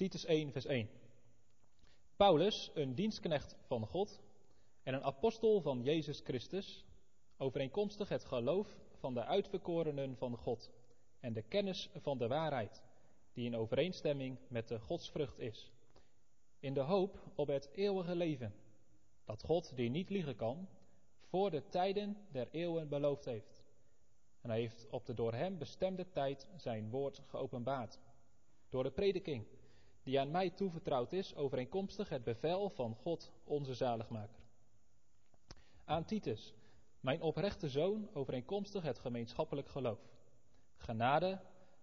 Titus 1, vers 1. Paulus, een dienstknecht van God en een apostel van Jezus Christus, overeenkomstig het geloof van de uitverkorenen van God en de kennis van de waarheid, die in overeenstemming met de godsvrucht is. In de hoop op het eeuwige leven, dat God, die niet liegen kan, voor de tijden der eeuwen beloofd heeft. En hij heeft op de door hem bestemde tijd zijn woord geopenbaard. Door de prediking, die aan mij toevertrouwd is, overeenkomstig het bevel van God, onze zaligmaker. Aan Titus, mijn oprechte zoon, overeenkomstig het gemeenschappelijk geloof. Genade,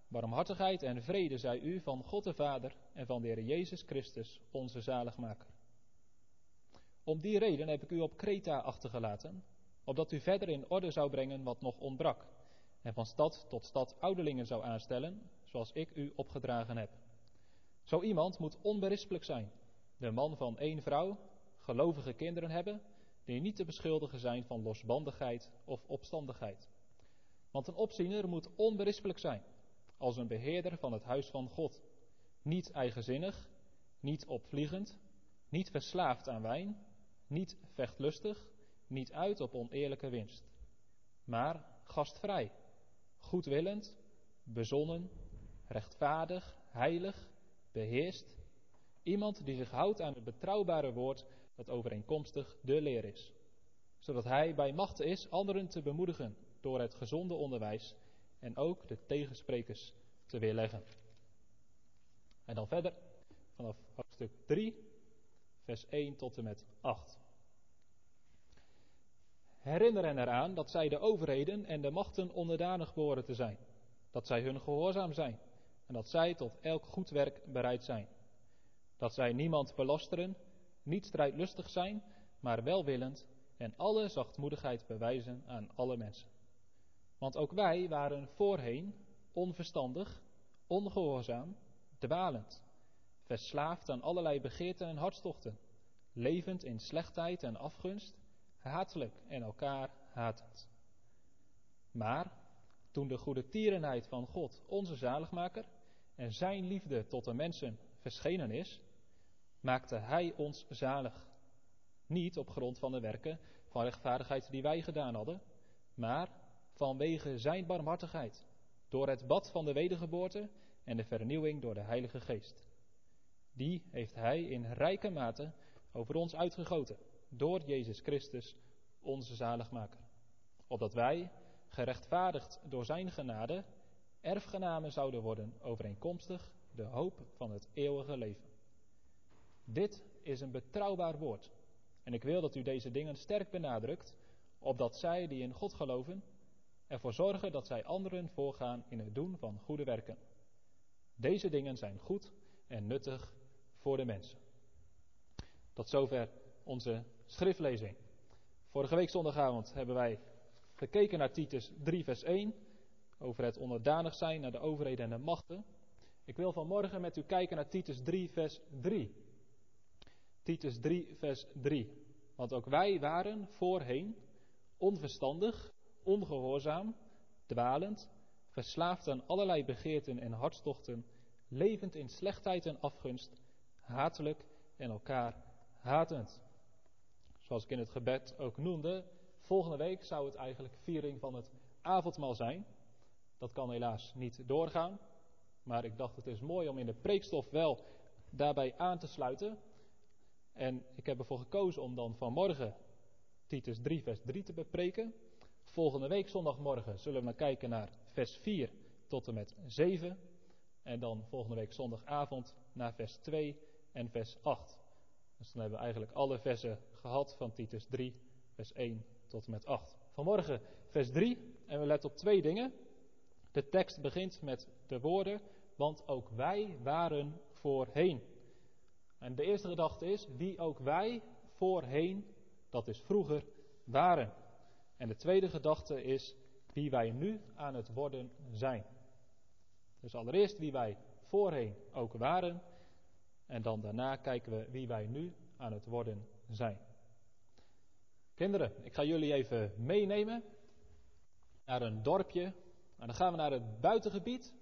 barmhartigheid en vrede zij u van God de Vader en van de Heer Jezus Christus, onze zaligmaker. Om die reden heb ik u op Kreta achtergelaten, opdat u verder in orde zou brengen wat nog ontbrak, en van stad tot stad ouderlingen zou aanstellen, zoals ik u opgedragen heb. Zo iemand moet onberispelijk zijn, de man van één vrouw, gelovige kinderen hebben, die niet te beschuldigen zijn van losbandigheid of opstandigheid. Want een opziener moet onberispelijk zijn, als een beheerder van het huis van God, niet eigenzinnig, niet opvliegend, niet verslaafd aan wijn, niet vechtlustig, niet uit op oneerlijke winst, maar gastvrij, goedwillend, bezonnen, rechtvaardig, heilig, beheerst, iemand die zich houdt aan het betrouwbare woord dat overeenkomstig de leer is, zodat hij bij macht is anderen te bemoedigen door het gezonde onderwijs en ook de tegensprekers te weerleggen. En dan verder vanaf hoofdstuk 3, vers 1 tot en met 8. Herinner hen eraan dat zij de overheden en de machten onderdanig behoren te zijn, dat zij hun gehoorzaam zijn en dat zij tot elk goed werk bereid zijn. Dat zij niemand belasteren, niet strijdlustig zijn, maar welwillend en alle zachtmoedigheid bewijzen aan alle mensen. Want ook wij waren voorheen onverstandig, ongehoorzaam, dwalend, verslaafd aan allerlei begeerten en hartstochten, levend in slechtheid en afgunst, hatelijk en elkaar hatend. Maar toen de goede tierenheid van God, onze zaligmaker, en zijn liefde tot de mensen verschenen is, maakte hij ons zalig. Niet op grond van de werken van rechtvaardigheid die wij gedaan hadden, maar vanwege zijn barmhartigheid, door het bad van de wedergeboorte en de vernieuwing door de Heilige Geest. Die heeft hij in rijke mate over ons uitgegoten, door Jezus Christus, onze zaligmaker. Opdat wij, gerechtvaardigd door zijn genade, erfgenamen zouden worden overeenkomstig de hoop van het eeuwige leven. Dit is een betrouwbaar woord. En ik wil dat u deze dingen sterk benadrukt, opdat zij die in God geloven ervoor zorgen dat zij anderen voorgaan in het doen van goede werken. Deze dingen zijn goed en nuttig voor de mensen. Tot zover onze schriftlezing. Vorige week zondagavond hebben wij gekeken naar Titus 3, vers 1 over het onderdanig zijn naar de overheden en de machten. Ik wil vanmorgen met u kijken naar Titus 3, vers 3. Titus 3, vers 3. Want ook wij waren voorheen onverstandig, ongehoorzaam, dwalend, verslaafd aan allerlei begeerten en hartstochten, levend in slechtheid en afgunst, hatelijk en elkaar hatend. Zoals ik in het gebed ook noemde, volgende week zou het eigenlijk viering van het avondmaal zijn. Dat kan helaas niet doorgaan. Maar ik dacht het is mooi om in de preekstof wel daarbij aan te sluiten. En ik heb ervoor gekozen om dan vanmorgen Titus 3, vers 3 te bepreken. Volgende week zondagmorgen zullen we maar kijken naar vers 4 tot en met 7. En dan volgende week zondagavond naar vers 2 en vers 8. Dus dan hebben we eigenlijk alle versen gehad van Titus 3, vers 1 tot en met 8. Vanmorgen vers 3 en we letten op twee dingen. De tekst begint met de woorden, want ook wij waren voorheen. En de eerste gedachte is, wie ook wij voorheen, dat is vroeger, waren. En de tweede gedachte is, wie wij nu aan het worden zijn. Dus allereerst wie wij voorheen ook waren. En dan daarna kijken we wie wij nu aan het worden zijn. Kinderen, ik ga jullie even meenemen naar een dorpje en dan gaan we naar het buitengebied.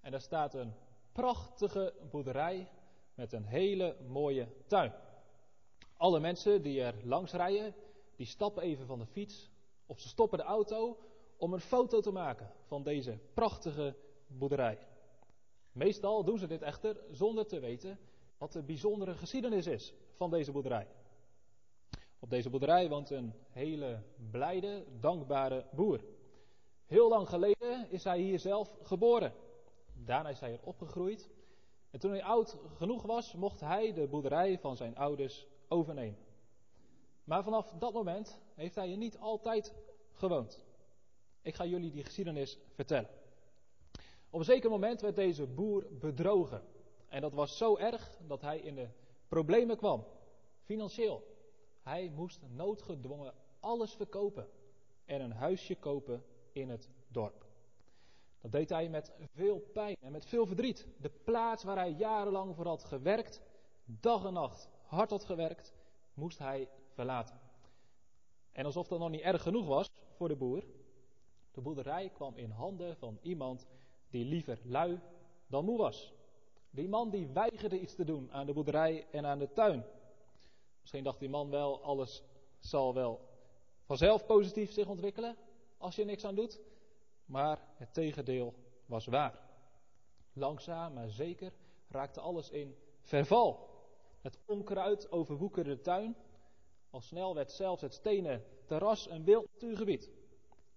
En daar staat een prachtige boerderij met een hele mooie tuin. Alle mensen die er langs rijden, die stappen even van de fiets of ze stoppen de auto om een foto te maken van deze prachtige boerderij. Meestal doen ze dit echter zonder te weten wat de bijzondere geschiedenis is van deze boerderij. Op deze boerderij woont een hele blijde, dankbare boer. Heel lang geleden is hij hier zelf geboren. Daarna is hij er opgegroeid. En toen hij oud genoeg was, mocht hij de boerderij van zijn ouders overnemen. Maar vanaf dat moment heeft hij er niet altijd gewoond. Ik ga jullie die geschiedenis vertellen. Op een zeker moment werd deze boer bedrogen. En dat was zo erg dat hij in de problemen kwam. Financieel. Hij moest noodgedwongen alles verkopen. En een huisje kopen in het dorp. Dat deed hij met veel pijn en met veel verdriet. De plaats waar hij jarenlang voor had gewerkt, dag en nacht hard had gewerkt, moest hij verlaten. En alsof dat nog niet erg genoeg was voor de boer, de boerderij kwam in handen van iemand die liever lui dan moe was. Die man die weigerde iets te doen aan de boerderij en aan de tuin. Misschien dacht die man wel, alles zal wel vanzelf positief zich ontwikkelen als je niks aan doet. Maar het tegendeel was waar. Langzaam maar zeker raakte alles in verval. Het onkruid overwoekerde de tuin. Al snel werd zelfs het stenen terras een wild natuurgebied.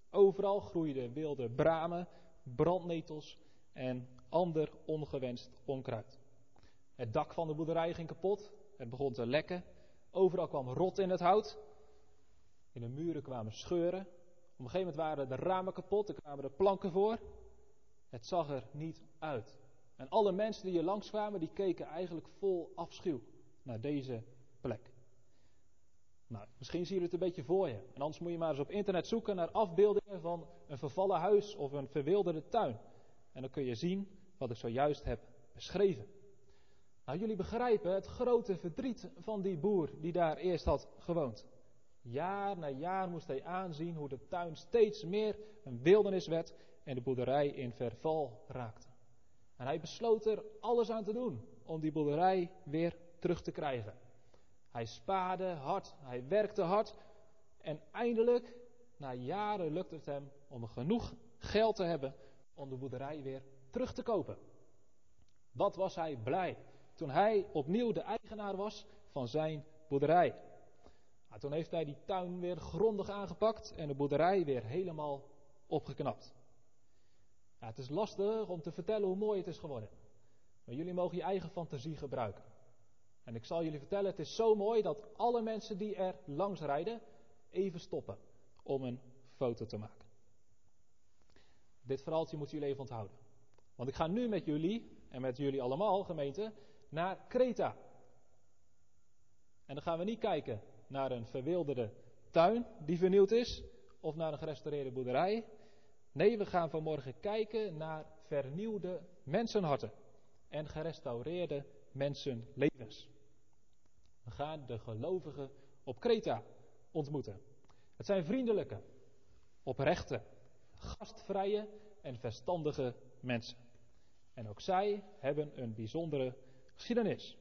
Overal groeiden wilde bramen, brandnetels en ander ongewenst onkruid. Het dak van de boerderij ging kapot. Het begon te lekken. Overal kwam rot in het hout. In de muren kwamen scheuren. Op een gegeven moment waren de ramen kapot. Er kwamen de planken voor. Het zag er niet uit. En alle mensen die hier langskwamen, die keken eigenlijk vol afschuw naar deze plek. Nou, misschien zie je het een beetje voor je. En anders moet je maar eens op internet zoeken naar afbeeldingen van een vervallen huis of een verwilderde tuin. En dan kun je zien wat ik zojuist heb beschreven. Nou, jullie begrijpen het grote verdriet van die boer die daar eerst had gewoond. Jaar na jaar moest hij aanzien hoe de tuin steeds meer een wildernis werd en de boerderij in verval raakte. En hij besloot er alles aan te doen om die boerderij weer terug te krijgen. Hij spaarde hard, hij werkte hard en eindelijk, na jaren, lukte het hem om genoeg geld te hebben om de boerderij weer terug te kopen. Wat was hij blij toen hij opnieuw de eigenaar was van zijn boerderij. Toen heeft hij die tuin weer grondig aangepakt en de boerderij weer helemaal opgeknapt. Ja, het is lastig om te vertellen hoe mooi het is geworden. Maar jullie mogen je eigen fantasie gebruiken. En ik zal jullie vertellen, het is zo mooi dat alle mensen die er langs rijden even stoppen om een foto te maken. Dit verhaaltje moeten jullie even onthouden. Want ik ga nu met jullie en met jullie allemaal, gemeente, naar Kreta. En dan gaan we niet kijken naar een verwilderde tuin die vernieuwd is, of naar een gerestaureerde boerderij. Nee, we gaan vanmorgen kijken naar vernieuwde mensenharten en gerestaureerde mensenlevens. We gaan de gelovigen op Kreta ontmoeten. Het zijn vriendelijke, oprechte, gastvrije en verstandige mensen. En ook zij hebben een bijzondere geschiedenis.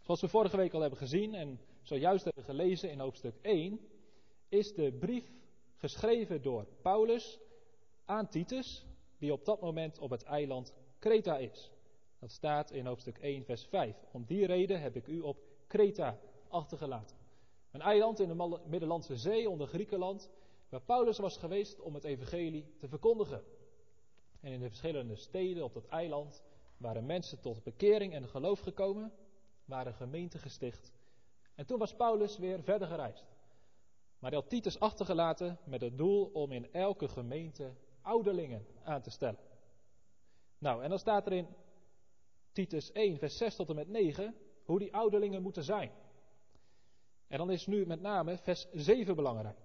Zoals we vorige week al hebben gezien en zojuist hebben gelezen in hoofdstuk 1, is de brief geschreven door Paulus aan Titus, die op dat moment op het eiland Kreta is. Dat staat in hoofdstuk 1, vers 5. Om die reden heb ik u op Kreta achtergelaten. Een eiland in de Middellandse Zee onder Griekenland, waar Paulus was geweest om het evangelie te verkondigen. En in de verschillende steden op dat eiland waren mensen tot bekering en geloof gekomen, waren gemeenten gesticht. En toen was Paulus weer verder gereisd. Maar hij had Titus achtergelaten met het doel om in elke gemeente ouderlingen aan te stellen. Nou, en dan staat er in Titus 1, vers 6 tot en met 9, hoe die ouderlingen moeten zijn. En dan is nu met name vers 7 belangrijk.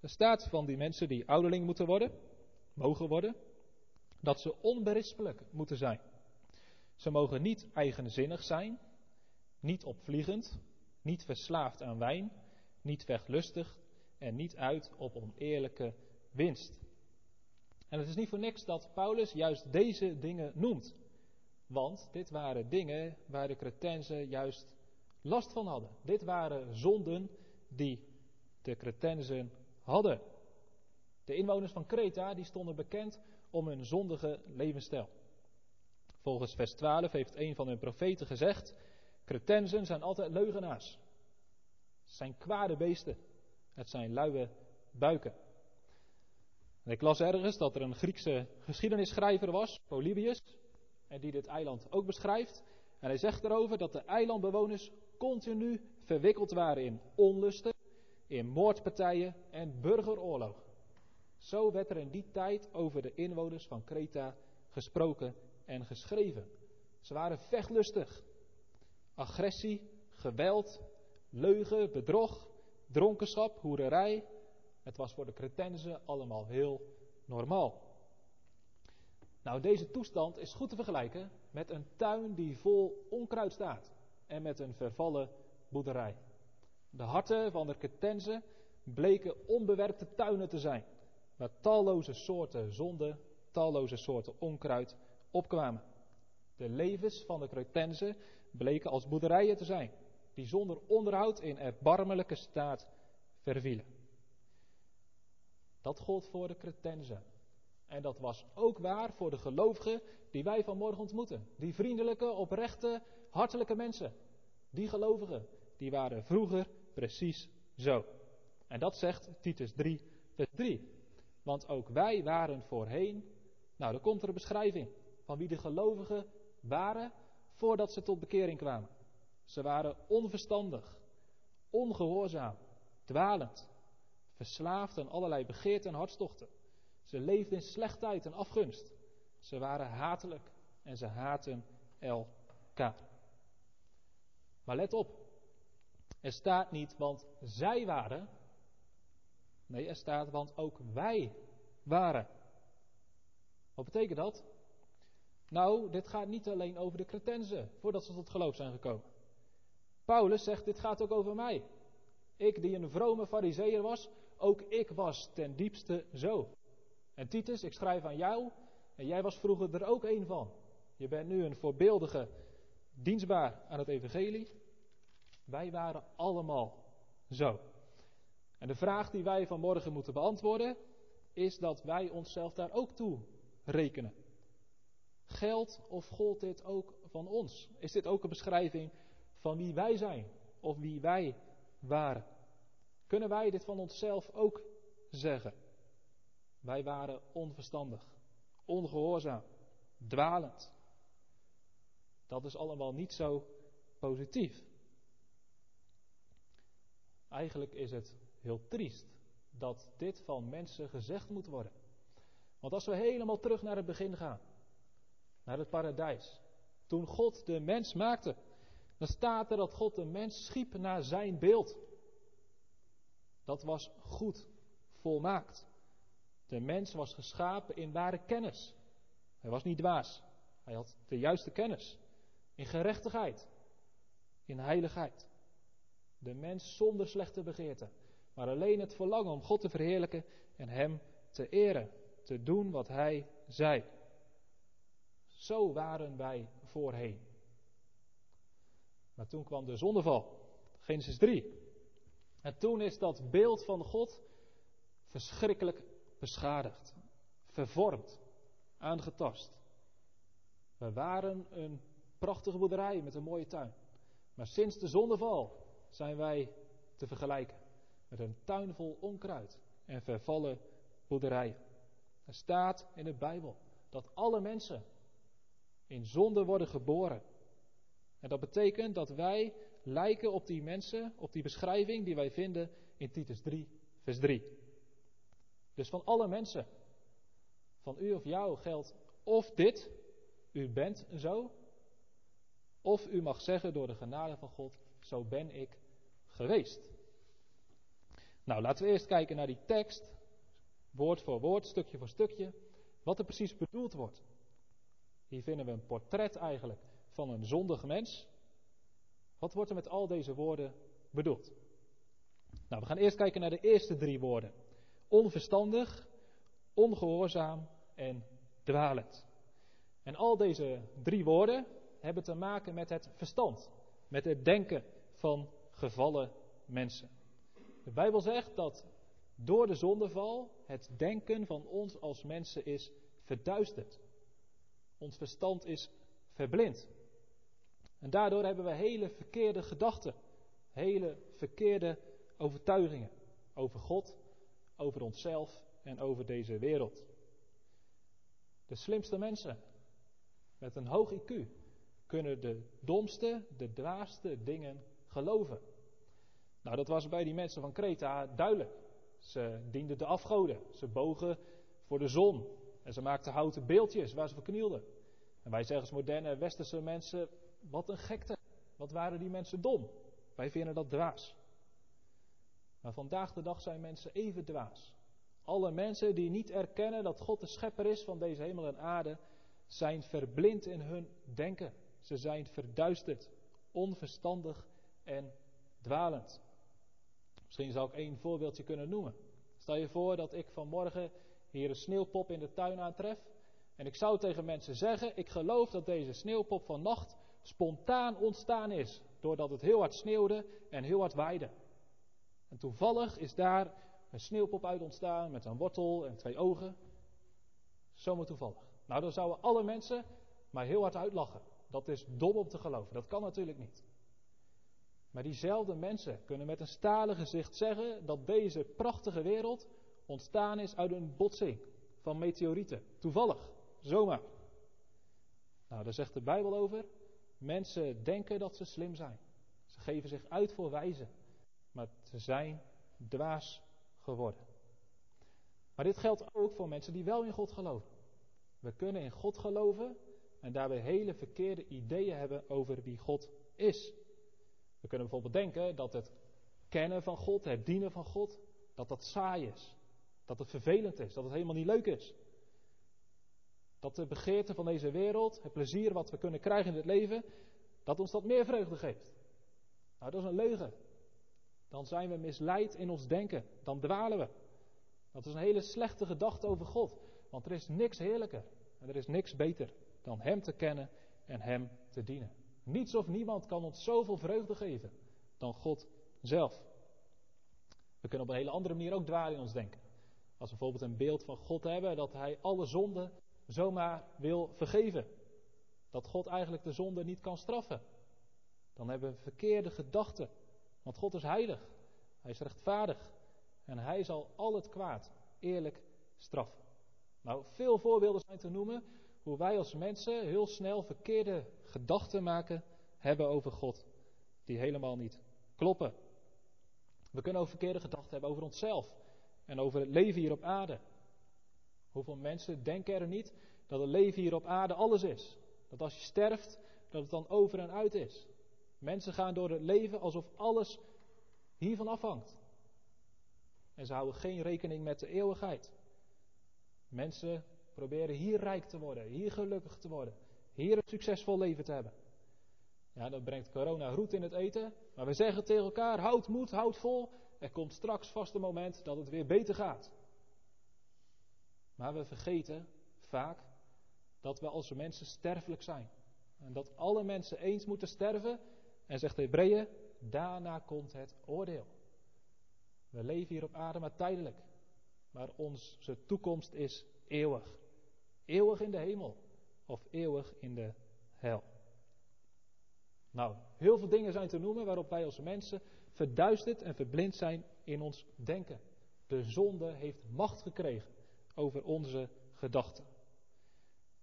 Er staat van die mensen die ouderling moeten worden, mogen worden, dat ze onberispelijk moeten zijn. Ze mogen niet eigenzinnig zijn, niet opvliegend, niet verslaafd aan wijn, niet weglustig en niet uit op oneerlijke winst. En het is niet voor niks dat Paulus juist deze dingen noemt. Want dit waren dingen waar de Cretenzen juist last van hadden. Dit waren zonden die de Cretenzen hadden. De inwoners van Kreta die stonden bekend om hun zondige levensstijl. Volgens vers 12 heeft een van hun profeten gezegd: Cretenzen zijn altijd leugenaars. Het zijn kwade beesten. Het zijn luie buiken. En ik las ergens dat er een Griekse geschiedenisschrijver was, Polybius, en die dit eiland ook beschrijft. En hij zegt erover dat de eilandbewoners continu verwikkeld waren in onlusten, in moordpartijen en burgeroorlog. Zo werd er in die tijd over de inwoners van Kreta gesproken en geschreven. Ze waren vechtlustig. Agressie, geweld, leugen, bedrog, dronkenschap, hoererij. Het was voor de Cretenzen allemaal heel normaal. Nou, deze toestand is goed te vergelijken met een tuin die vol onkruid staat en met een vervallen boerderij. De harten van de Cretenzen bleken onbewerkte tuinen te zijn, waar talloze soorten zonde, talloze soorten onkruid opkwamen. De levens van de Cretenzen bleken als boerderijen te zijn, die zonder onderhoud in erbarmelijke staat vervielen. Dat gold voor de Cretenzen. En dat was ook waar voor de gelovigen die wij vanmorgen ontmoeten. Die vriendelijke, oprechte, hartelijke mensen. Die gelovigen, die waren vroeger precies zo. En dat zegt Titus 3, vers 3. Want ook wij waren voorheen. Nou, dan komt er een beschrijving van wie de gelovigen waren voordat ze tot bekering kwamen. Ze waren onverstandig, ongehoorzaam, dwalend, verslaafd aan allerlei begeerten en hartstochten. Ze leefden in slechtheid en afgunst. Ze waren hatelijk en ze haten elkaar. Maar let op, er staat niet want zij waren. Nee, er staat want ook wij waren. Wat betekent dat? Nou, dit gaat niet alleen over de Cretenzen voordat ze tot geloof zijn gekomen. Paulus zegt: Dit gaat ook over mij. Ik die een vrome fariseer was, ook ik was ten diepste zo. En Titus, ik schrijf aan jou, en jij was vroeger er ook een van. Je bent nu een voorbeeldige dienstbaar aan het evangelie. Wij waren allemaal zo. En de vraag die wij vanmorgen moeten beantwoorden, is dat wij onszelf daar ook toe rekenen. Geldt of gold dit ook van ons? Is dit ook een beschrijving van wie wij zijn of wie wij waren? Kunnen wij dit van onszelf ook zeggen? Wij waren onverstandig, ongehoorzaam, dwalend. Dat is allemaal niet zo positief. Eigenlijk is het heel triest dat dit van mensen gezegd moet worden. Want als we helemaal terug naar het begin gaan, naar het paradijs, toen God de mens maakte, dan staat er dat God de mens schiep naar zijn beeld. Dat was goed, volmaakt. De mens was geschapen in ware kennis. Hij was niet dwaas. Hij had de juiste kennis. In gerechtigheid. In heiligheid. De mens zonder slechte begeerten. Maar alleen het verlangen om God te verheerlijken en Hem te eren. Te doen wat Hij zei. Zo waren wij voorheen. Maar toen kwam de zondeval. Genesis 3. En toen is dat beeld van God verschrikkelijk beschadigd, vervormd, aangetast. We waren een prachtige boerderij met een mooie tuin. Maar sinds de zondeval zijn wij te vergelijken met een tuin vol onkruid en vervallen boerderijen. Er staat in de Bijbel dat alle mensen in zonde worden geboren. En dat betekent dat wij lijken op die mensen, op die beschrijving die wij vinden in Titus 3, vers 3. Dus van alle mensen, van u of jou geldt of dit, u bent zo, of u mag zeggen door de genade van God, zo ben ik geweest. Nou, laten we eerst kijken naar die tekst, woord voor woord, stukje voor stukje, wat er precies bedoeld wordt. Hier vinden we een portret eigenlijk van een zondig mens. Wat wordt er met al deze woorden bedoeld? Nou, we gaan eerst kijken naar de eerste drie woorden onverstandig, ongehoorzaam en dwalend. En al deze drie woorden hebben te maken met het verstand, met het denken van gevallen mensen. De Bijbel zegt dat door de zondeval het denken van ons als mensen is verduisterd. Ons verstand is verblind. En daardoor hebben we hele verkeerde gedachten, hele verkeerde overtuigingen over God, over onszelf en over deze wereld. De slimste mensen met een hoog IQ kunnen de domste, de dwaasste dingen geloven. Nou, dat was bij die mensen van Kreta duidelijk. Ze dienden de afgoden, ze bogen voor de zon en ze maakten houten beeldjes waar ze voor knielden. En wij zeggen als moderne westerse mensen, wat een gekte. Wat waren die mensen dom? Wij vinden dat dwaas. Maar vandaag de dag zijn mensen even dwaas. Alle mensen die niet erkennen dat God de schepper is van deze hemel en aarde, zijn verblind in hun denken. Ze zijn verduisterd, onverstandig en dwalend. Misschien zou ik één voorbeeldje kunnen noemen. Stel je voor dat ik vanmorgen hier een sneeuwpop in de tuin aantref. En ik zou tegen mensen zeggen: Ik geloof dat deze sneeuwpop vannacht spontaan ontstaan is. Doordat het heel hard sneeuwde en heel hard waaide. En toevallig is daar een sneeuwpop uit ontstaan met een wortel en twee ogen. Zomaar toevallig. Nou, dan zouden alle mensen maar heel hard uitlachen. Dat is dom om te geloven. Dat kan natuurlijk niet. Maar diezelfde mensen kunnen met een stalen gezicht zeggen dat deze prachtige wereld ontstaan is uit een botsing van meteorieten. Toevallig, zomaar. Nou, daar zegt de Bijbel over. Mensen denken dat ze slim zijn. Ze geven zich uit voor wijze. Maar ze zijn dwaas geworden. Maar dit geldt ook voor mensen die wel in God geloven. We kunnen in God geloven en daarbij hele verkeerde ideeën hebben over wie God is. We kunnen bijvoorbeeld denken dat het kennen van God, het dienen van God, dat dat saai is. Dat het vervelend is, dat het helemaal niet leuk is. Dat de begeerte van deze wereld, het plezier wat we kunnen krijgen in het leven, dat ons dat meer vreugde geeft. Nou, dat is een leugen. Dan zijn we misleid in ons denken. Dan dwalen we. Dat is een hele slechte gedachte over God. Want er is niks heerlijker en er is niks beter dan Hem te kennen en Hem te dienen. Niets of niemand kan ons zoveel vreugde geven dan God zelf. We kunnen op een hele andere manier ook dwalen in ons denken. Als we bijvoorbeeld een beeld van God hebben dat Hij alle zonden zomaar wil vergeven. Dat God eigenlijk de zonde niet kan straffen. Dan hebben we verkeerde gedachten. Want God is heilig. Hij is rechtvaardig. En Hij zal al het kwaad eerlijk straffen. Nou, veel voorbeelden zijn te noemen hoe wij als mensen heel snel verkeerde gedachten maken hebben over God, die helemaal niet kloppen. We kunnen ook verkeerde gedachten hebben over onszelf en over het leven hier op aarde. Hoeveel mensen denken er niet dat het leven hier op aarde alles is? Dat als je sterft, dat het dan over en uit is. Mensen gaan door het leven alsof alles hiervan afhangt. En ze houden geen rekening met de eeuwigheid. Mensen proberen hier rijk te worden, hier gelukkig te worden, hier een succesvol leven te hebben. Ja, dan brengt corona roet in het eten. Maar we zeggen tegen elkaar: houd moed, houd vol. Er komt straks vast een moment dat het weer beter gaat. Maar we vergeten vaak dat we als mensen sterfelijk zijn. En dat alle mensen eens moeten sterven. En zegt de Hebreeën: daarna komt het oordeel. We leven hier op aarde maar tijdelijk. Maar onze toekomst is eeuwig. Eeuwig in de hemel of eeuwig in de hel. Nou, heel veel dingen zijn te noemen waarop wij als mensen verduisterd en verblind zijn in ons denken. De zonde heeft macht gekregen over onze gedachten.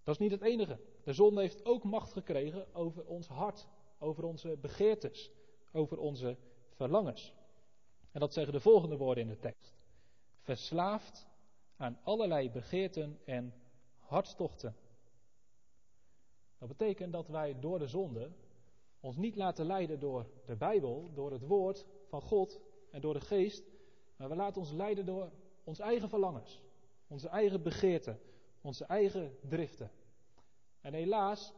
Dat is niet het enige. De zonde heeft ook macht gekregen over ons hart, over onze begeertes, over onze verlangens. En dat zeggen de volgende woorden in de tekst. Verslaafd aan allerlei begeerten en hartstochten. Dat betekent dat wij door de zonde ons niet laten leiden door de Bijbel, door het woord van God en door de geest, maar we laten ons leiden door onze eigen verlangens, onze eigen begeerten, onze eigen driften. En helaas,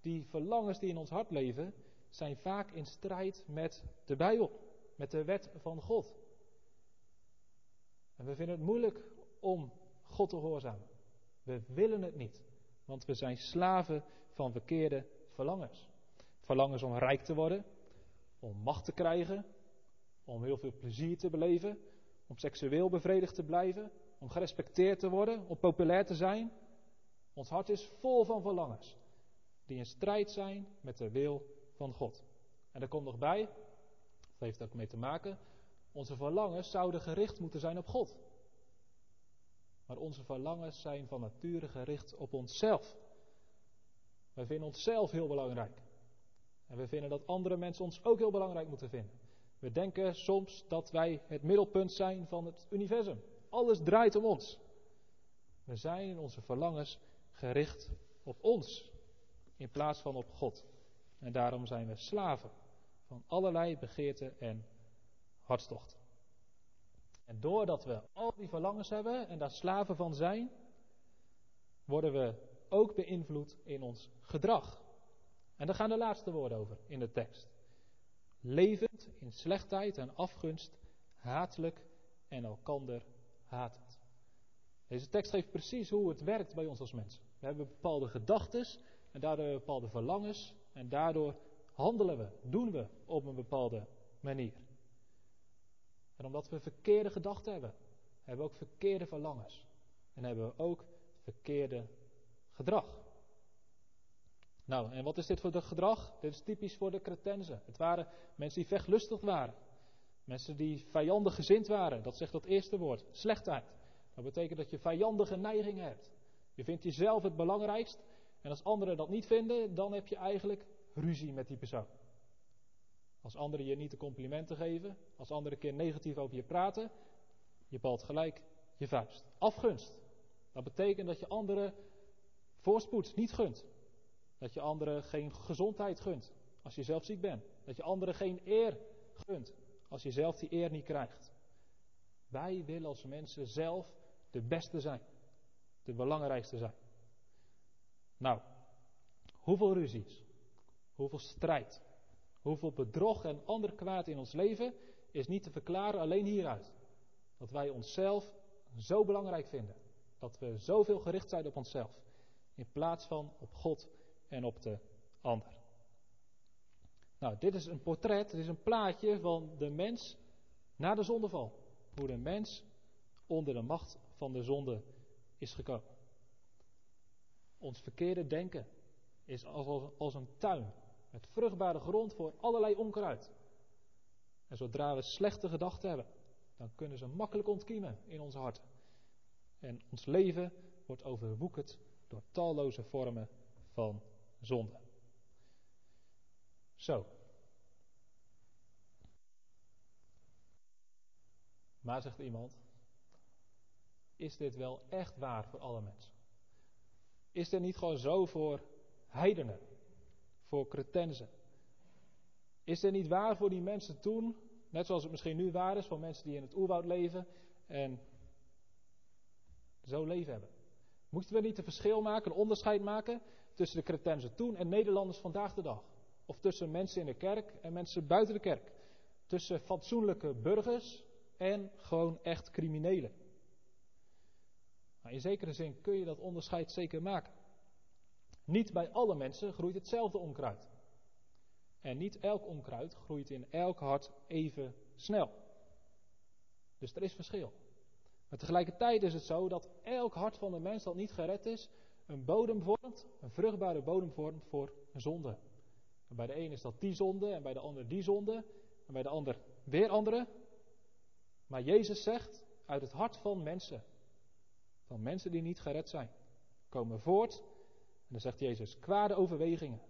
die verlangens die in ons hart leven, zijn vaak in strijd met de Bijbel, met de wet van God. En we vinden het moeilijk om God te gehoorzamen. We willen het niet. Want we zijn slaven van verkeerde verlangens. Verlangens om rijk te worden, om macht te krijgen, om heel veel plezier te beleven, om seksueel bevredigd te blijven, om gerespecteerd te worden, om populair te zijn. Ons hart is vol van verlangens die in strijd zijn met de wil van God. En er komt nog bij, dat heeft ook mee te maken, onze verlangens zouden gericht moeten zijn op God. Maar onze verlangens zijn van nature gericht op onszelf. Wij vinden onszelf heel belangrijk. En we vinden dat andere mensen ons ook heel belangrijk moeten vinden. We denken soms dat wij het middelpunt zijn van het universum. Alles draait om ons. We zijn in onze verlangens gericht op ons in plaats van op God. En daarom zijn we slaven van allerlei begeerten en hartstochten. En doordat we al die verlangens hebben en daar slaven van zijn, worden we ook beïnvloed in ons gedrag. En daar gaan de laatste woorden over in de tekst. Levend in slechtheid en afgunst, hatelijk en elkander hatend. Deze tekst geeft precies hoe het werkt bij ons als mensen. We hebben bepaalde gedachten en daardoor bepaalde verlangens en daardoor handelen we, doen we op een bepaalde manier. En omdat we verkeerde gedachten hebben, hebben we ook verkeerde verlangens. En hebben we ook verkeerde gedrag. Nou, en wat is dit voor de gedrag? Dit is typisch voor de Cretenzen. Het waren mensen die vechtlustig waren. Mensen die vijandig gezind waren. Dat zegt dat eerste woord. Slechtheid. Dat betekent dat je vijandige neigingen hebt. Je vindt jezelf het belangrijkst. En als anderen dat niet vinden, dan heb je eigenlijk ruzie met die persoon. Als anderen je niet de complimenten geven, als anderen een keer negatief over je praten, je balt gelijk je vuist. Afgunst. Dat betekent dat je anderen voorspoed niet gunt. Dat je anderen geen gezondheid gunt als je zelf ziek bent. Dat je anderen geen eer gunt als je zelf die eer niet krijgt. Wij willen als mensen zelf de beste zijn. De belangrijkste zijn. Nou, hoeveel ruzies, hoeveel strijd, hoeveel bedrog en ander kwaad in ons leven is niet te verklaren alleen hieruit. Dat wij onszelf zo belangrijk vinden. Dat we zoveel gericht zijn op onszelf. In plaats van op God en op de ander. Nou, dit is een portret, dit is een plaatje van de mens na de zondeval. Hoe de mens onder de macht van de zonde is gekomen. Ons verkeerde denken is als, als een tuin met vruchtbare grond voor allerlei onkruid. En zodra we slechte gedachten hebben, dan kunnen ze makkelijk ontkiemen in onze harten. En ons leven wordt overwoekerd door talloze vormen van zonde. Zo. Maar zegt iemand, is dit wel echt waar voor alle mensen? Is dit niet gewoon zo voor heidenen, voor cretensen? Is dit niet waar voor die mensen toen, net zoals het misschien nu waar is voor mensen die in het oerwoud leven en zo leven hebben? Moesten we niet een verschil maken, een onderscheid maken tussen de cretensen toen en Nederlanders vandaag de dag? Of tussen mensen in de kerk en mensen buiten de kerk? Tussen fatsoenlijke burgers en gewoon echt criminelen? Maar in zekere zin kun je dat onderscheid zeker maken. Niet bij alle mensen groeit hetzelfde onkruid. En niet elk onkruid groeit in elk hart even snel. Dus er is verschil. Maar tegelijkertijd is het zo dat elk hart van de mens dat niet gered is, een bodem vormt, een vruchtbare bodem vormt voor een zonde. En bij de een is dat die zonde, en bij de ander die zonde, en bij de ander weer andere. Maar Jezus zegt, uit het hart van mensen van mensen die niet gered zijn. Komen voort, en dan zegt Jezus, kwade overwegingen,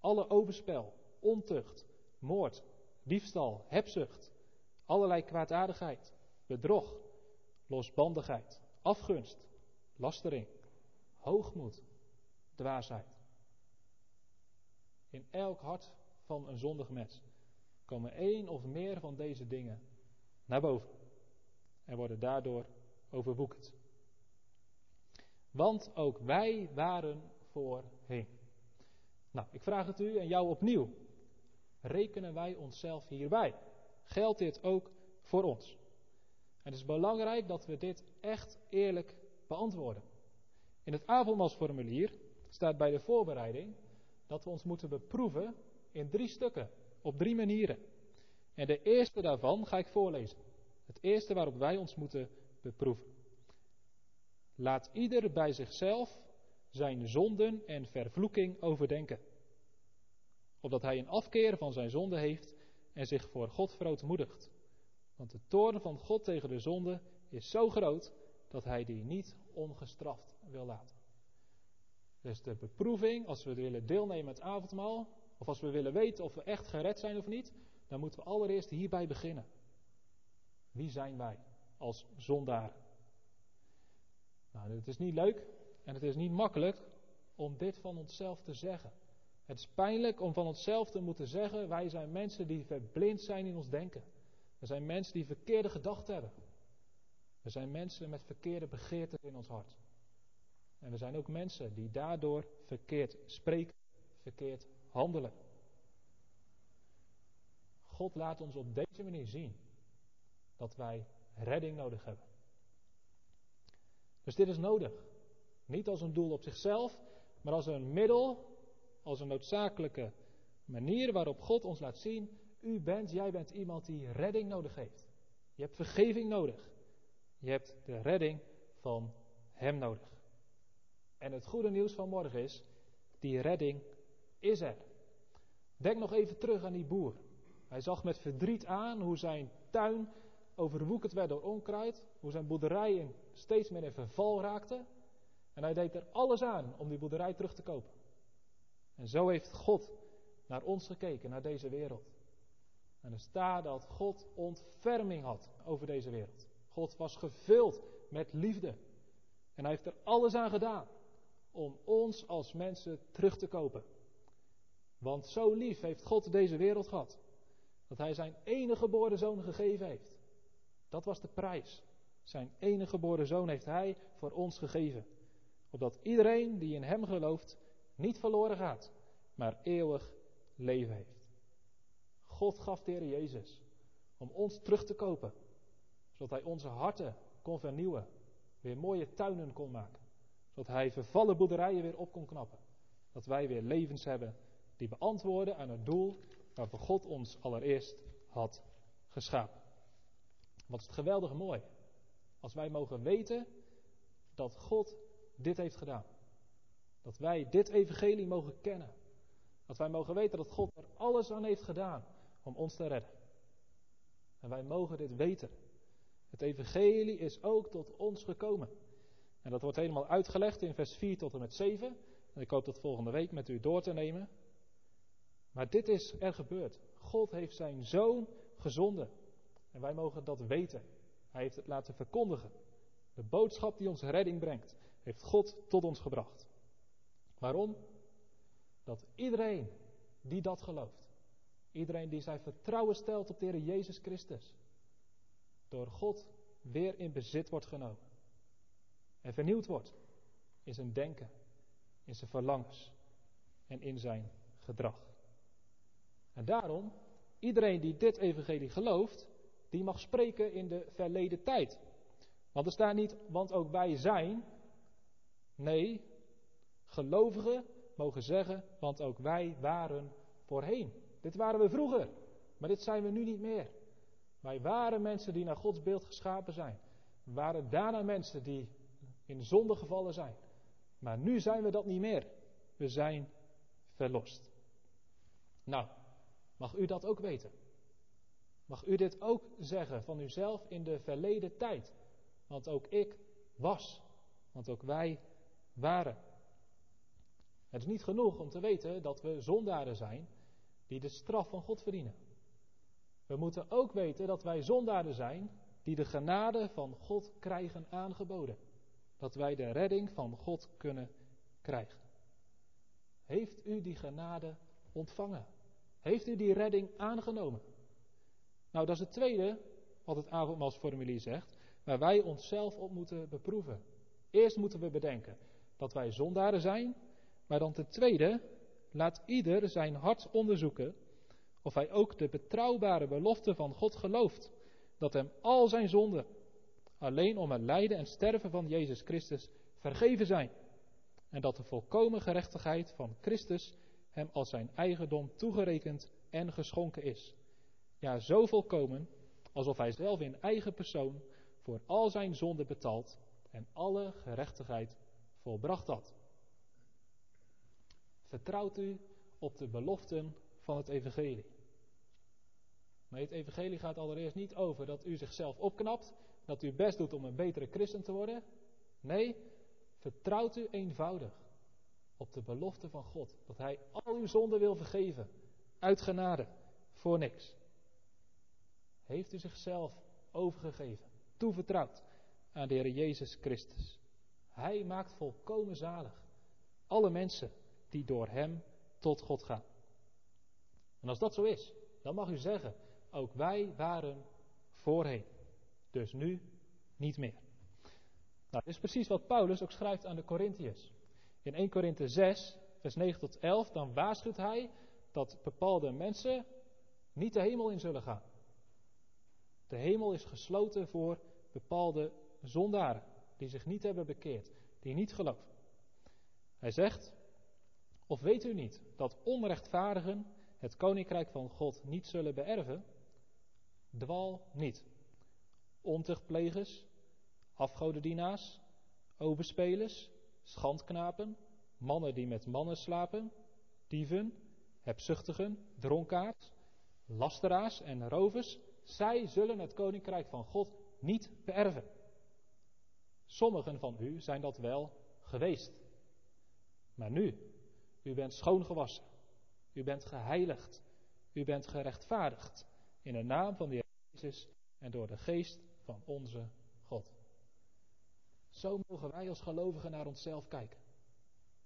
alle overspel, ontucht, moord, diefstal, hebzucht, allerlei kwaadaardigheid, bedrog, losbandigheid, afgunst, lastering, hoogmoed, dwaasheid. In elk hart van een zondig mens komen één of meer van deze dingen naar boven en worden daardoor overwoekerd. Want ook wij waren voorheen. Nou, ik vraag het u en jou opnieuw. Rekenen wij onszelf hierbij? Geldt dit ook voor ons? Het is belangrijk dat we dit echt eerlijk beantwoorden. In het avondmaalsformulier staat bij de voorbereiding dat we ons moeten beproeven in drie stukken, op drie manieren. En de eerste daarvan ga ik voorlezen. Het eerste waarop wij ons moeten beproeven. Laat ieder bij zichzelf zijn zonden en vervloeking overdenken. Opdat hij een afkeer van zijn zonde heeft en zich voor God verootmoedigt. Want de toorn van God tegen de zonde is zo groot dat hij die niet ongestraft wil laten. Dus de beproeving, als we willen deelnemen aan het avondmaal, of als we willen weten of we echt gered zijn of niet, dan moeten we allereerst hierbij beginnen. Wie zijn wij als zondaren? Nou, het is niet leuk en het is niet makkelijk om dit van onszelf te zeggen. Het is pijnlijk om van onszelf te moeten zeggen: wij zijn mensen die verblind zijn in ons denken. We zijn mensen die verkeerde gedachten hebben. We zijn mensen met verkeerde begeerten in ons hart. En we zijn ook mensen die daardoor verkeerd spreken, verkeerd handelen. God laat ons op deze manier zien dat wij redding nodig hebben. Dus dit is nodig. Niet als een doel op zichzelf, maar als een middel, als een noodzakelijke manier waarop God ons laat zien: u bent, jij bent iemand die redding nodig heeft. Je hebt vergeving nodig. Je hebt de redding van Hem nodig. En het goede nieuws van morgen is: die redding is er. Denk nog even terug aan die boer. Hij zag met verdriet aan hoe zijn tuin overwoekerd werd door onkruid, hoe zijn boerderijen steeds meer in verval raakten. En hij deed er alles aan om die boerderij terug te kopen. En zo heeft God naar ons gekeken, naar deze wereld. En er staat dat God ontferming had over deze wereld. God was gevuld met liefde. En hij heeft er alles aan gedaan om ons als mensen terug te kopen. Want zo lief heeft God deze wereld gehad. Dat hij zijn enige geboren zoon gegeven heeft. Dat was de prijs. Zijn enige geboren zoon heeft hij voor ons gegeven. Opdat iedereen die in hem gelooft niet verloren gaat, maar eeuwig leven heeft. God gaf de Heer Jezus om ons terug te kopen. Zodat hij onze harten kon vernieuwen. Weer mooie tuinen kon maken. Zodat hij vervallen boerderijen weer op kon knappen. Dat wij weer levens hebben die beantwoorden aan het doel waarvoor God ons allereerst had geschapen. Wat is het geweldige mooi. Als wij mogen weten dat God dit heeft gedaan. Dat wij dit evangelie mogen kennen. Dat wij mogen weten dat God er alles aan heeft gedaan om ons te redden. En wij mogen dit weten. Het evangelie is ook tot ons gekomen. En dat wordt helemaal uitgelegd in vers 4 tot en met 7. En ik hoop dat volgende week met u door te nemen. Maar dit is er gebeurd. God heeft zijn zoon gezonden. En wij mogen dat weten. Hij heeft het laten verkondigen. De boodschap die ons redding brengt, heeft God tot ons gebracht. Waarom? Dat iedereen die dat gelooft, iedereen die zijn vertrouwen stelt op de Heer Jezus Christus, door God weer in bezit wordt genomen. En vernieuwd wordt in zijn denken, in zijn verlangens en in zijn gedrag. En daarom, iedereen die dit evangelie gelooft, die mag spreken in de verleden tijd. Want er staat niet, want ook wij zijn. Nee, gelovigen mogen zeggen, want ook wij waren voorheen. Dit waren we vroeger, maar dit zijn we nu niet meer. Wij waren mensen die naar Gods beeld geschapen zijn. We waren daarna mensen die in zonde gevallen zijn. Maar nu zijn we dat niet meer. We zijn verlost. Nou, mag u dat ook weten? Mag u dit ook zeggen van uzelf in de verleden tijd? Want ook ik was. Want ook wij waren. Het is niet genoeg om te weten dat we zondaren zijn die de straf van God verdienen. We moeten ook weten dat wij zondaren zijn die de genade van God krijgen aangeboden. Dat wij de redding van God kunnen krijgen. Heeft u die genade ontvangen? Heeft u die redding aangenomen? Nou, dat is het tweede wat het avondmaalsformulier zegt, waar wij onszelf op moeten beproeven. Eerst moeten we bedenken dat wij zondaren zijn, maar dan ten tweede, laat ieder zijn hart onderzoeken of hij ook de betrouwbare belofte van God gelooft, dat hem al zijn zonden, alleen om het lijden en sterven van Jezus Christus, vergeven zijn. en dat de volkomen gerechtigheid van Christus hem als zijn eigendom toegerekend en geschonken is. Ja, zo volkomen alsof hij zelf in eigen persoon voor al zijn zonden betaald en alle gerechtigheid volbracht had. Vertrouwt u op de beloften van het evangelie. Maar het evangelie gaat allereerst niet over dat u zichzelf opknapt, dat u best doet om een betere christen te worden. Nee, vertrouwt u eenvoudig op de belofte van God, dat Hij al uw zonden wil vergeven, uit genade, voor niks. Heeft u zichzelf overgegeven, toevertrouwd aan de Heer Jezus Christus. Hij maakt volkomen zalig alle mensen die door Hem tot God gaan. En als dat zo is, dan mag u zeggen, ook wij waren voorheen, dus nu niet meer. Nou, dat is precies wat Paulus ook schrijft aan de Corinthiërs. In 1 Korinthe 6, vers 9 tot 11, dan waarschuwt hij dat bepaalde mensen niet de hemel in zullen gaan. De hemel is gesloten voor bepaalde zondaren die zich niet hebben bekeerd, die niet geloven. Hij zegt, of weet u niet dat onrechtvaardigen het koninkrijk van God niet zullen beërven? Dwal niet. Ontuchtplegers, afgodendienaars, overspelers, schandknapen, mannen die met mannen slapen, dieven, hebzuchtigen, dronkaards, lasteraars en rovers, zij zullen het koninkrijk van God niet beërven. Sommigen van u zijn dat wel geweest. Maar nu, u bent schoongewassen, u bent geheiligd, u bent gerechtvaardigd in de naam van de Heer Jezus en door de geest van onze God. Zo mogen wij als gelovigen naar onszelf kijken.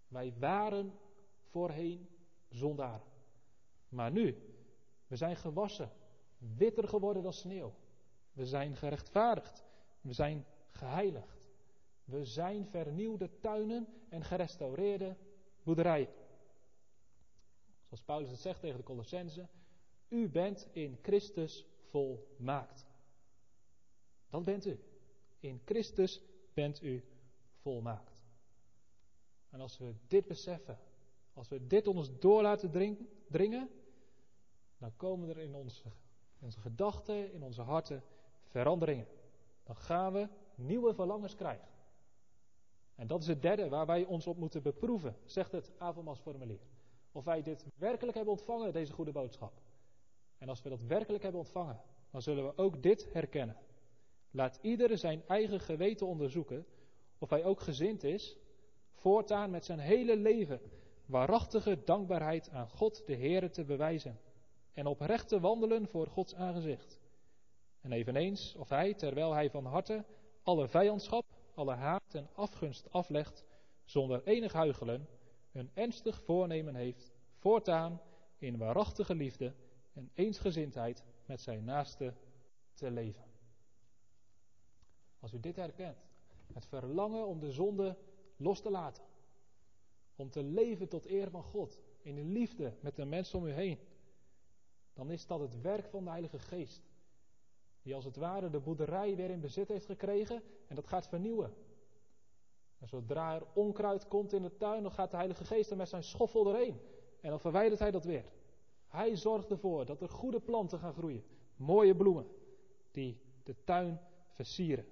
Wij waren voorheen zondaren. Maar nu, we zijn gewassen, witter geworden dan sneeuw. We zijn gerechtvaardigd. We zijn geheiligd. We zijn vernieuwde tuinen en gerestaureerde boerderijen. Zoals Paulus het zegt tegen de Colossense, u bent in Christus volmaakt. Dat bent u. In Christus bent u volmaakt. En als we dit beseffen, als we dit ons door laten dringen, dan komen er in onze, onze gedachten, in onze harten veranderingen. Dan gaan we nieuwe verlangens krijgen. En dat is het derde waar wij ons op moeten beproeven, zegt het avondmaalsformulier. Of wij dit werkelijk hebben ontvangen, deze goede boodschap. En als we dat werkelijk hebben ontvangen, dan zullen we ook dit herkennen. Laat ieder zijn eigen geweten onderzoeken of hij ook gezind is, voortaan met zijn hele leven waarachtige dankbaarheid aan God de Heere te bewijzen en oprecht te wandelen voor Gods aangezicht. En eveneens of hij, terwijl hij van harte alle vijandschap, alle haat en afgunst aflegt, zonder enig huichelen, een ernstig voornemen heeft, voortaan in waarachtige liefde en eensgezindheid met zijn naaste te leven. Als u dit herkent, het verlangen om de zonde los te laten, om te leven tot eer van God, in de liefde met de mensen om u heen, dan is dat het werk van de Heilige Geest. Die als het ware de boerderij weer in bezit heeft gekregen en dat gaat vernieuwen. En zodra er onkruid komt in de tuin, dan gaat de Heilige Geest er met zijn schoffel doorheen. En dan verwijdert hij dat weer. Hij zorgt ervoor dat er goede planten gaan groeien. Mooie bloemen die de tuin versieren.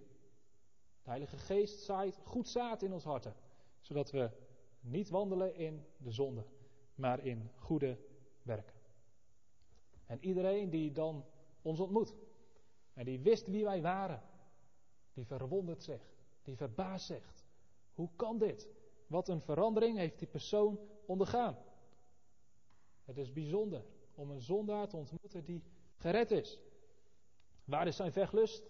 De Heilige Geest zaait goed zaad in ons harten. Zodat we niet wandelen in de zonde, maar in goede werken. En iedereen die dan ons ontmoet. En die wist wie wij waren. Die verwondert zich. Die verbaast zich. Hoe kan dit? Wat een verandering heeft die persoon ondergaan. Het is bijzonder om een zondaar te ontmoeten die gered is. Waar is zijn vechtlust?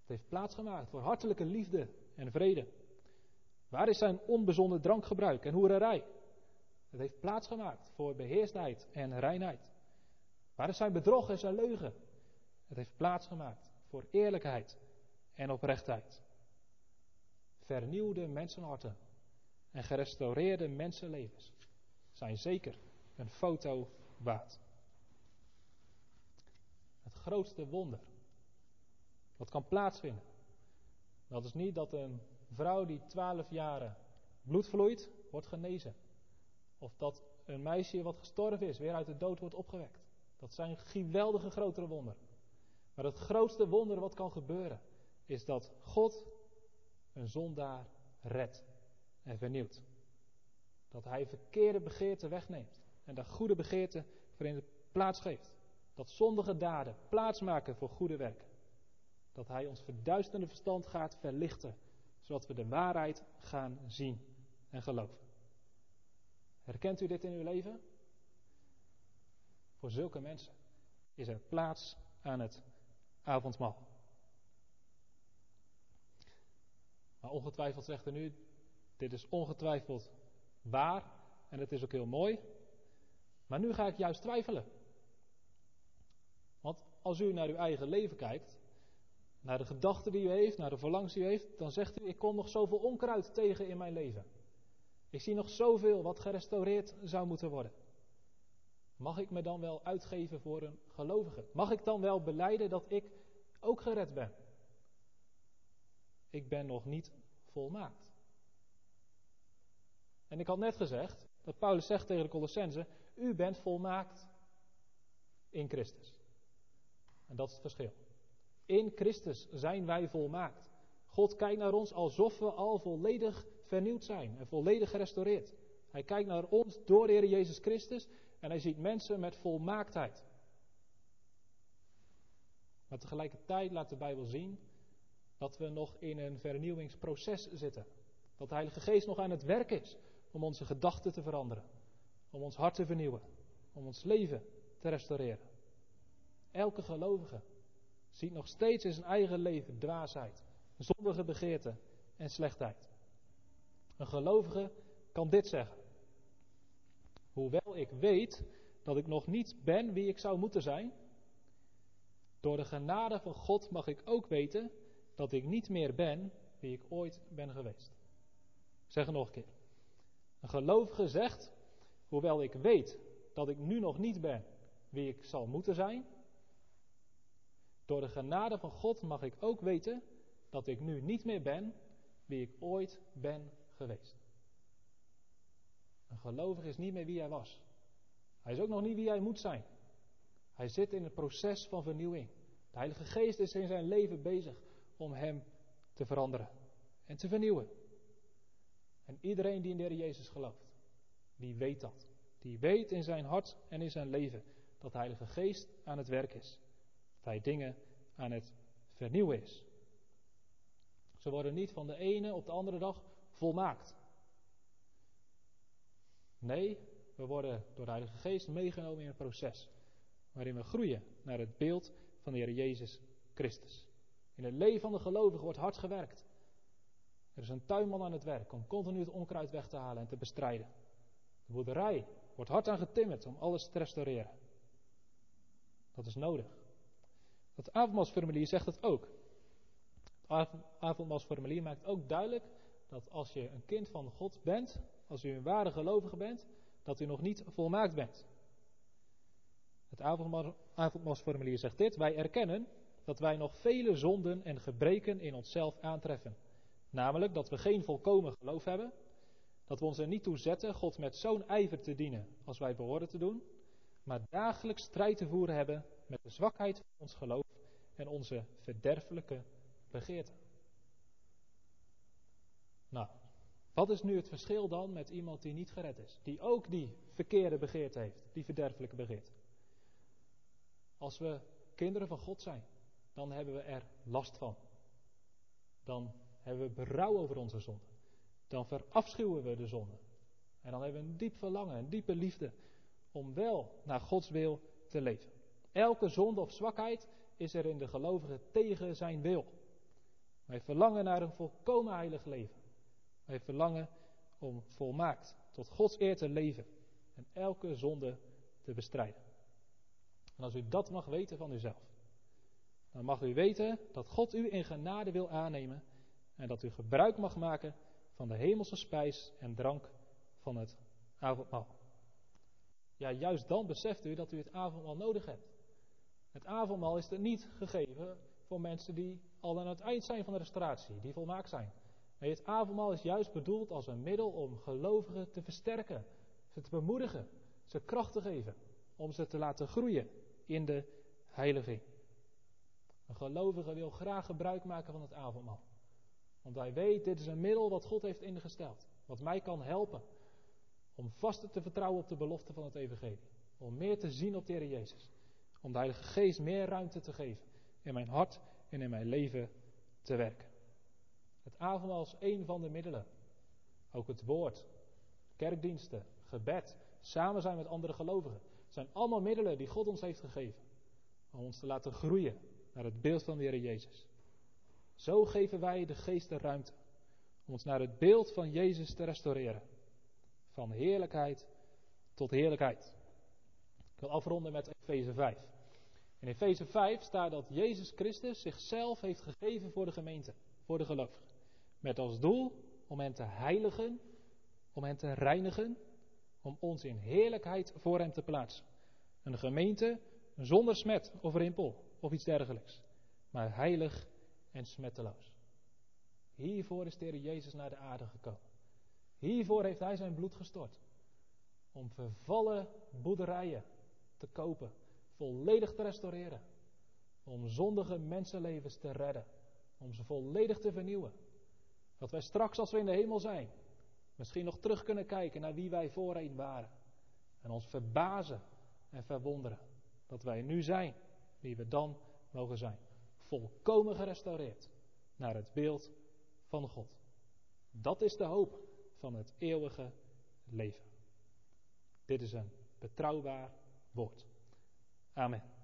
Het heeft plaatsgemaakt voor hartelijke liefde en vrede. Waar is zijn onbezonnen drankgebruik en hoererij? Het heeft plaatsgemaakt voor beheersdheid en reinheid. Waar is zijn bedrog en zijn leugen? Het heeft plaatsgemaakt voor eerlijkheid en oprechtheid vernieuwde mensenharten en gerestaureerde mensenlevens zijn zeker een foto waard. Het grootste wonder wat kan plaatsvinden, dat is niet dat een vrouw die twaalf jaren bloed vloeit, wordt genezen. Of dat een meisje wat gestorven is, weer uit de dood wordt opgewekt. Dat zijn geweldige grotere wonderen. Maar het grootste wonder wat kan gebeuren, is dat God een zondaar redt en vernieuwt. Dat hij verkeerde begeerten wegneemt en daar goede begeerten voor in de plaats geeft. Dat zondige daden plaatsmaken voor goede werken. Dat hij ons verduisterende verstand gaat verlichten, zodat we de waarheid gaan zien en geloven. Herkent u dit in uw leven? Voor zulke mensen is er plaats aan het avondmaal. Maar ongetwijfeld zegt u nu, dit is ongetwijfeld waar en het is ook heel mooi. Maar nu ga ik juist twijfelen. Want als u naar uw eigen leven kijkt, naar de gedachten die u heeft, naar de verlangens die u heeft, dan zegt u: Ik kom nog zoveel onkruid tegen in mijn leven. Ik zie nog zoveel wat gerestaureerd zou moeten worden. Mag ik me dan wel uitgeven voor een gelovige? Mag ik dan wel beleiden dat ik ook gered ben? Ik ben nog niet volmaakt. En ik had net gezegd dat Paulus zegt tegen de Colossense: U bent volmaakt in Christus. En dat is het verschil. In Christus zijn wij volmaakt. God kijkt naar ons alsof we al volledig vernieuwd zijn en volledig gerestaureerd. Hij kijkt naar ons door de Heer Jezus Christus en hij ziet mensen met volmaaktheid. Maar tegelijkertijd laat de Bijbel zien dat we nog in een vernieuwingsproces zitten. Dat de Heilige Geest nog aan het werk is om onze gedachten te veranderen, om ons hart te vernieuwen, om ons leven te restaureren. Elke gelovige ziet nog steeds in zijn eigen leven dwaasheid, zondige begeerte en slechtheid. Een gelovige kan dit zeggen. Hoewel ik weet dat ik nog niet ben wie ik zou moeten zijn, door de genade van God mag ik ook weten dat ik niet meer ben wie ik ooit ben geweest. Zeg het nog een keer. Een gelovige zegt, hoewel ik weet dat ik nu nog niet ben wie ik zal moeten zijn, door de genade van God mag ik ook weten dat ik nu niet meer ben wie ik ooit ben geweest. Een gelovige is niet meer wie hij was. Hij is ook nog niet wie hij moet zijn. Hij zit in het proces van vernieuwing. De Heilige Geest is in zijn leven bezig om hem te veranderen en te vernieuwen. En iedereen die in de Heer Jezus gelooft, die weet dat. Die weet in zijn hart en in zijn leven dat de Heilige Geest aan het werk is. Dat hij dingen aan het vernieuwen is. Ze worden niet van de ene op de andere dag volmaakt. Nee, we worden door de Heilige Geest meegenomen in een proces waarin we groeien naar het beeld van de Heer Jezus Christus. In het leven van de gelovige wordt hard gewerkt. Er is een tuinman aan het werk om continu het onkruid weg te halen en te bestrijden. De boerderij wordt hard aan getimmerd om alles te restaureren. Dat is nodig. Dat avondmaalsformulier zegt het ook. Het avondmaalsformulier maakt ook duidelijk dat als je een kind van God bent, als u een ware gelovige bent, dat u nog niet volmaakt bent. Het avondmaalsformulier zegt dit: Wij erkennen dat wij nog vele zonden en gebreken in onszelf aantreffen. Namelijk dat we geen volkomen geloof hebben, dat we ons er niet toe zetten God met zo'n ijver te dienen als wij behoren te doen, maar dagelijks strijd te voeren hebben met de zwakheid van ons geloof en onze verderfelijke begeerten. Nou, wat is nu het verschil dan met iemand die niet gered is? Die ook die verkeerde begeerte heeft, die verderfelijke begeerte. Als we kinderen van God zijn, dan hebben we er last van. Dan hebben we berouw over onze zonde. Dan verafschuwen we de zonde. En dan hebben we een diep verlangen, een diepe liefde om wel naar Gods wil te leven. Elke zonde of zwakheid is er in de gelovige tegen zijn wil. Wij verlangen naar een volkomen heilig leven. Wij verlangen om volmaakt tot Gods eer te leven en elke zonde te bestrijden. En als u dat mag weten van uzelf, dan mag u weten dat God u in genade wil aannemen en dat u gebruik mag maken van de hemelse spijs en drank van het avondmaal. Ja, juist dan beseft u dat u het avondmaal nodig hebt. Het avondmaal is er niet gegeven voor mensen die al aan het eind zijn van de restauratie, die volmaakt zijn. Nee, het avondmaal is juist bedoeld als een middel om gelovigen te versterken, ze te bemoedigen, ze kracht te geven, om ze te laten groeien in de heiliging. Een gelovige wil graag gebruik maken van het avondmaal. Want hij weet, dit is een middel wat God heeft ingesteld. Wat mij kan helpen om vaster te vertrouwen op de belofte van het evangelie. Om meer te zien op de Heer Jezus. Om de Heilige Geest meer ruimte te geven in mijn hart en in mijn leven te werken. Het avondmaal is één van de middelen. Ook het woord, kerkdiensten, gebed, samen zijn met andere gelovigen. Zijn allemaal middelen die God ons heeft gegeven. Om ons te laten groeien naar het beeld van de Heer Jezus. Zo geven wij de geest de ruimte om ons naar het beeld van Jezus te restaureren. Van heerlijkheid tot heerlijkheid. Ik wil afronden met Efeze 5. In Efeze 5 staat dat Jezus Christus zichzelf heeft gegeven voor de gemeente, voor de gelovigen. Met als doel om hen te heiligen, om hen te reinigen, om ons in heerlijkheid voor hem te plaatsen. Een gemeente zonder smet of rimpel of iets dergelijks, maar heilig en smetteloos. Hiervoor is de Jezus naar de aarde gekomen. Hiervoor heeft Hij zijn bloed gestort. Om vervallen boerderijen te kopen, volledig te restaureren. Om zondige mensenlevens te redden. Om ze volledig te vernieuwen. Dat wij straks, als we in de hemel zijn, misschien nog terug kunnen kijken naar wie wij voorheen waren. En ons verbazen en verwonderen dat wij nu zijn wie we dan mogen zijn. Volkomen gerestaureerd naar het beeld van God. Dat is de hoop van het eeuwige leven. Dit is een betrouwbaar woord. Amen.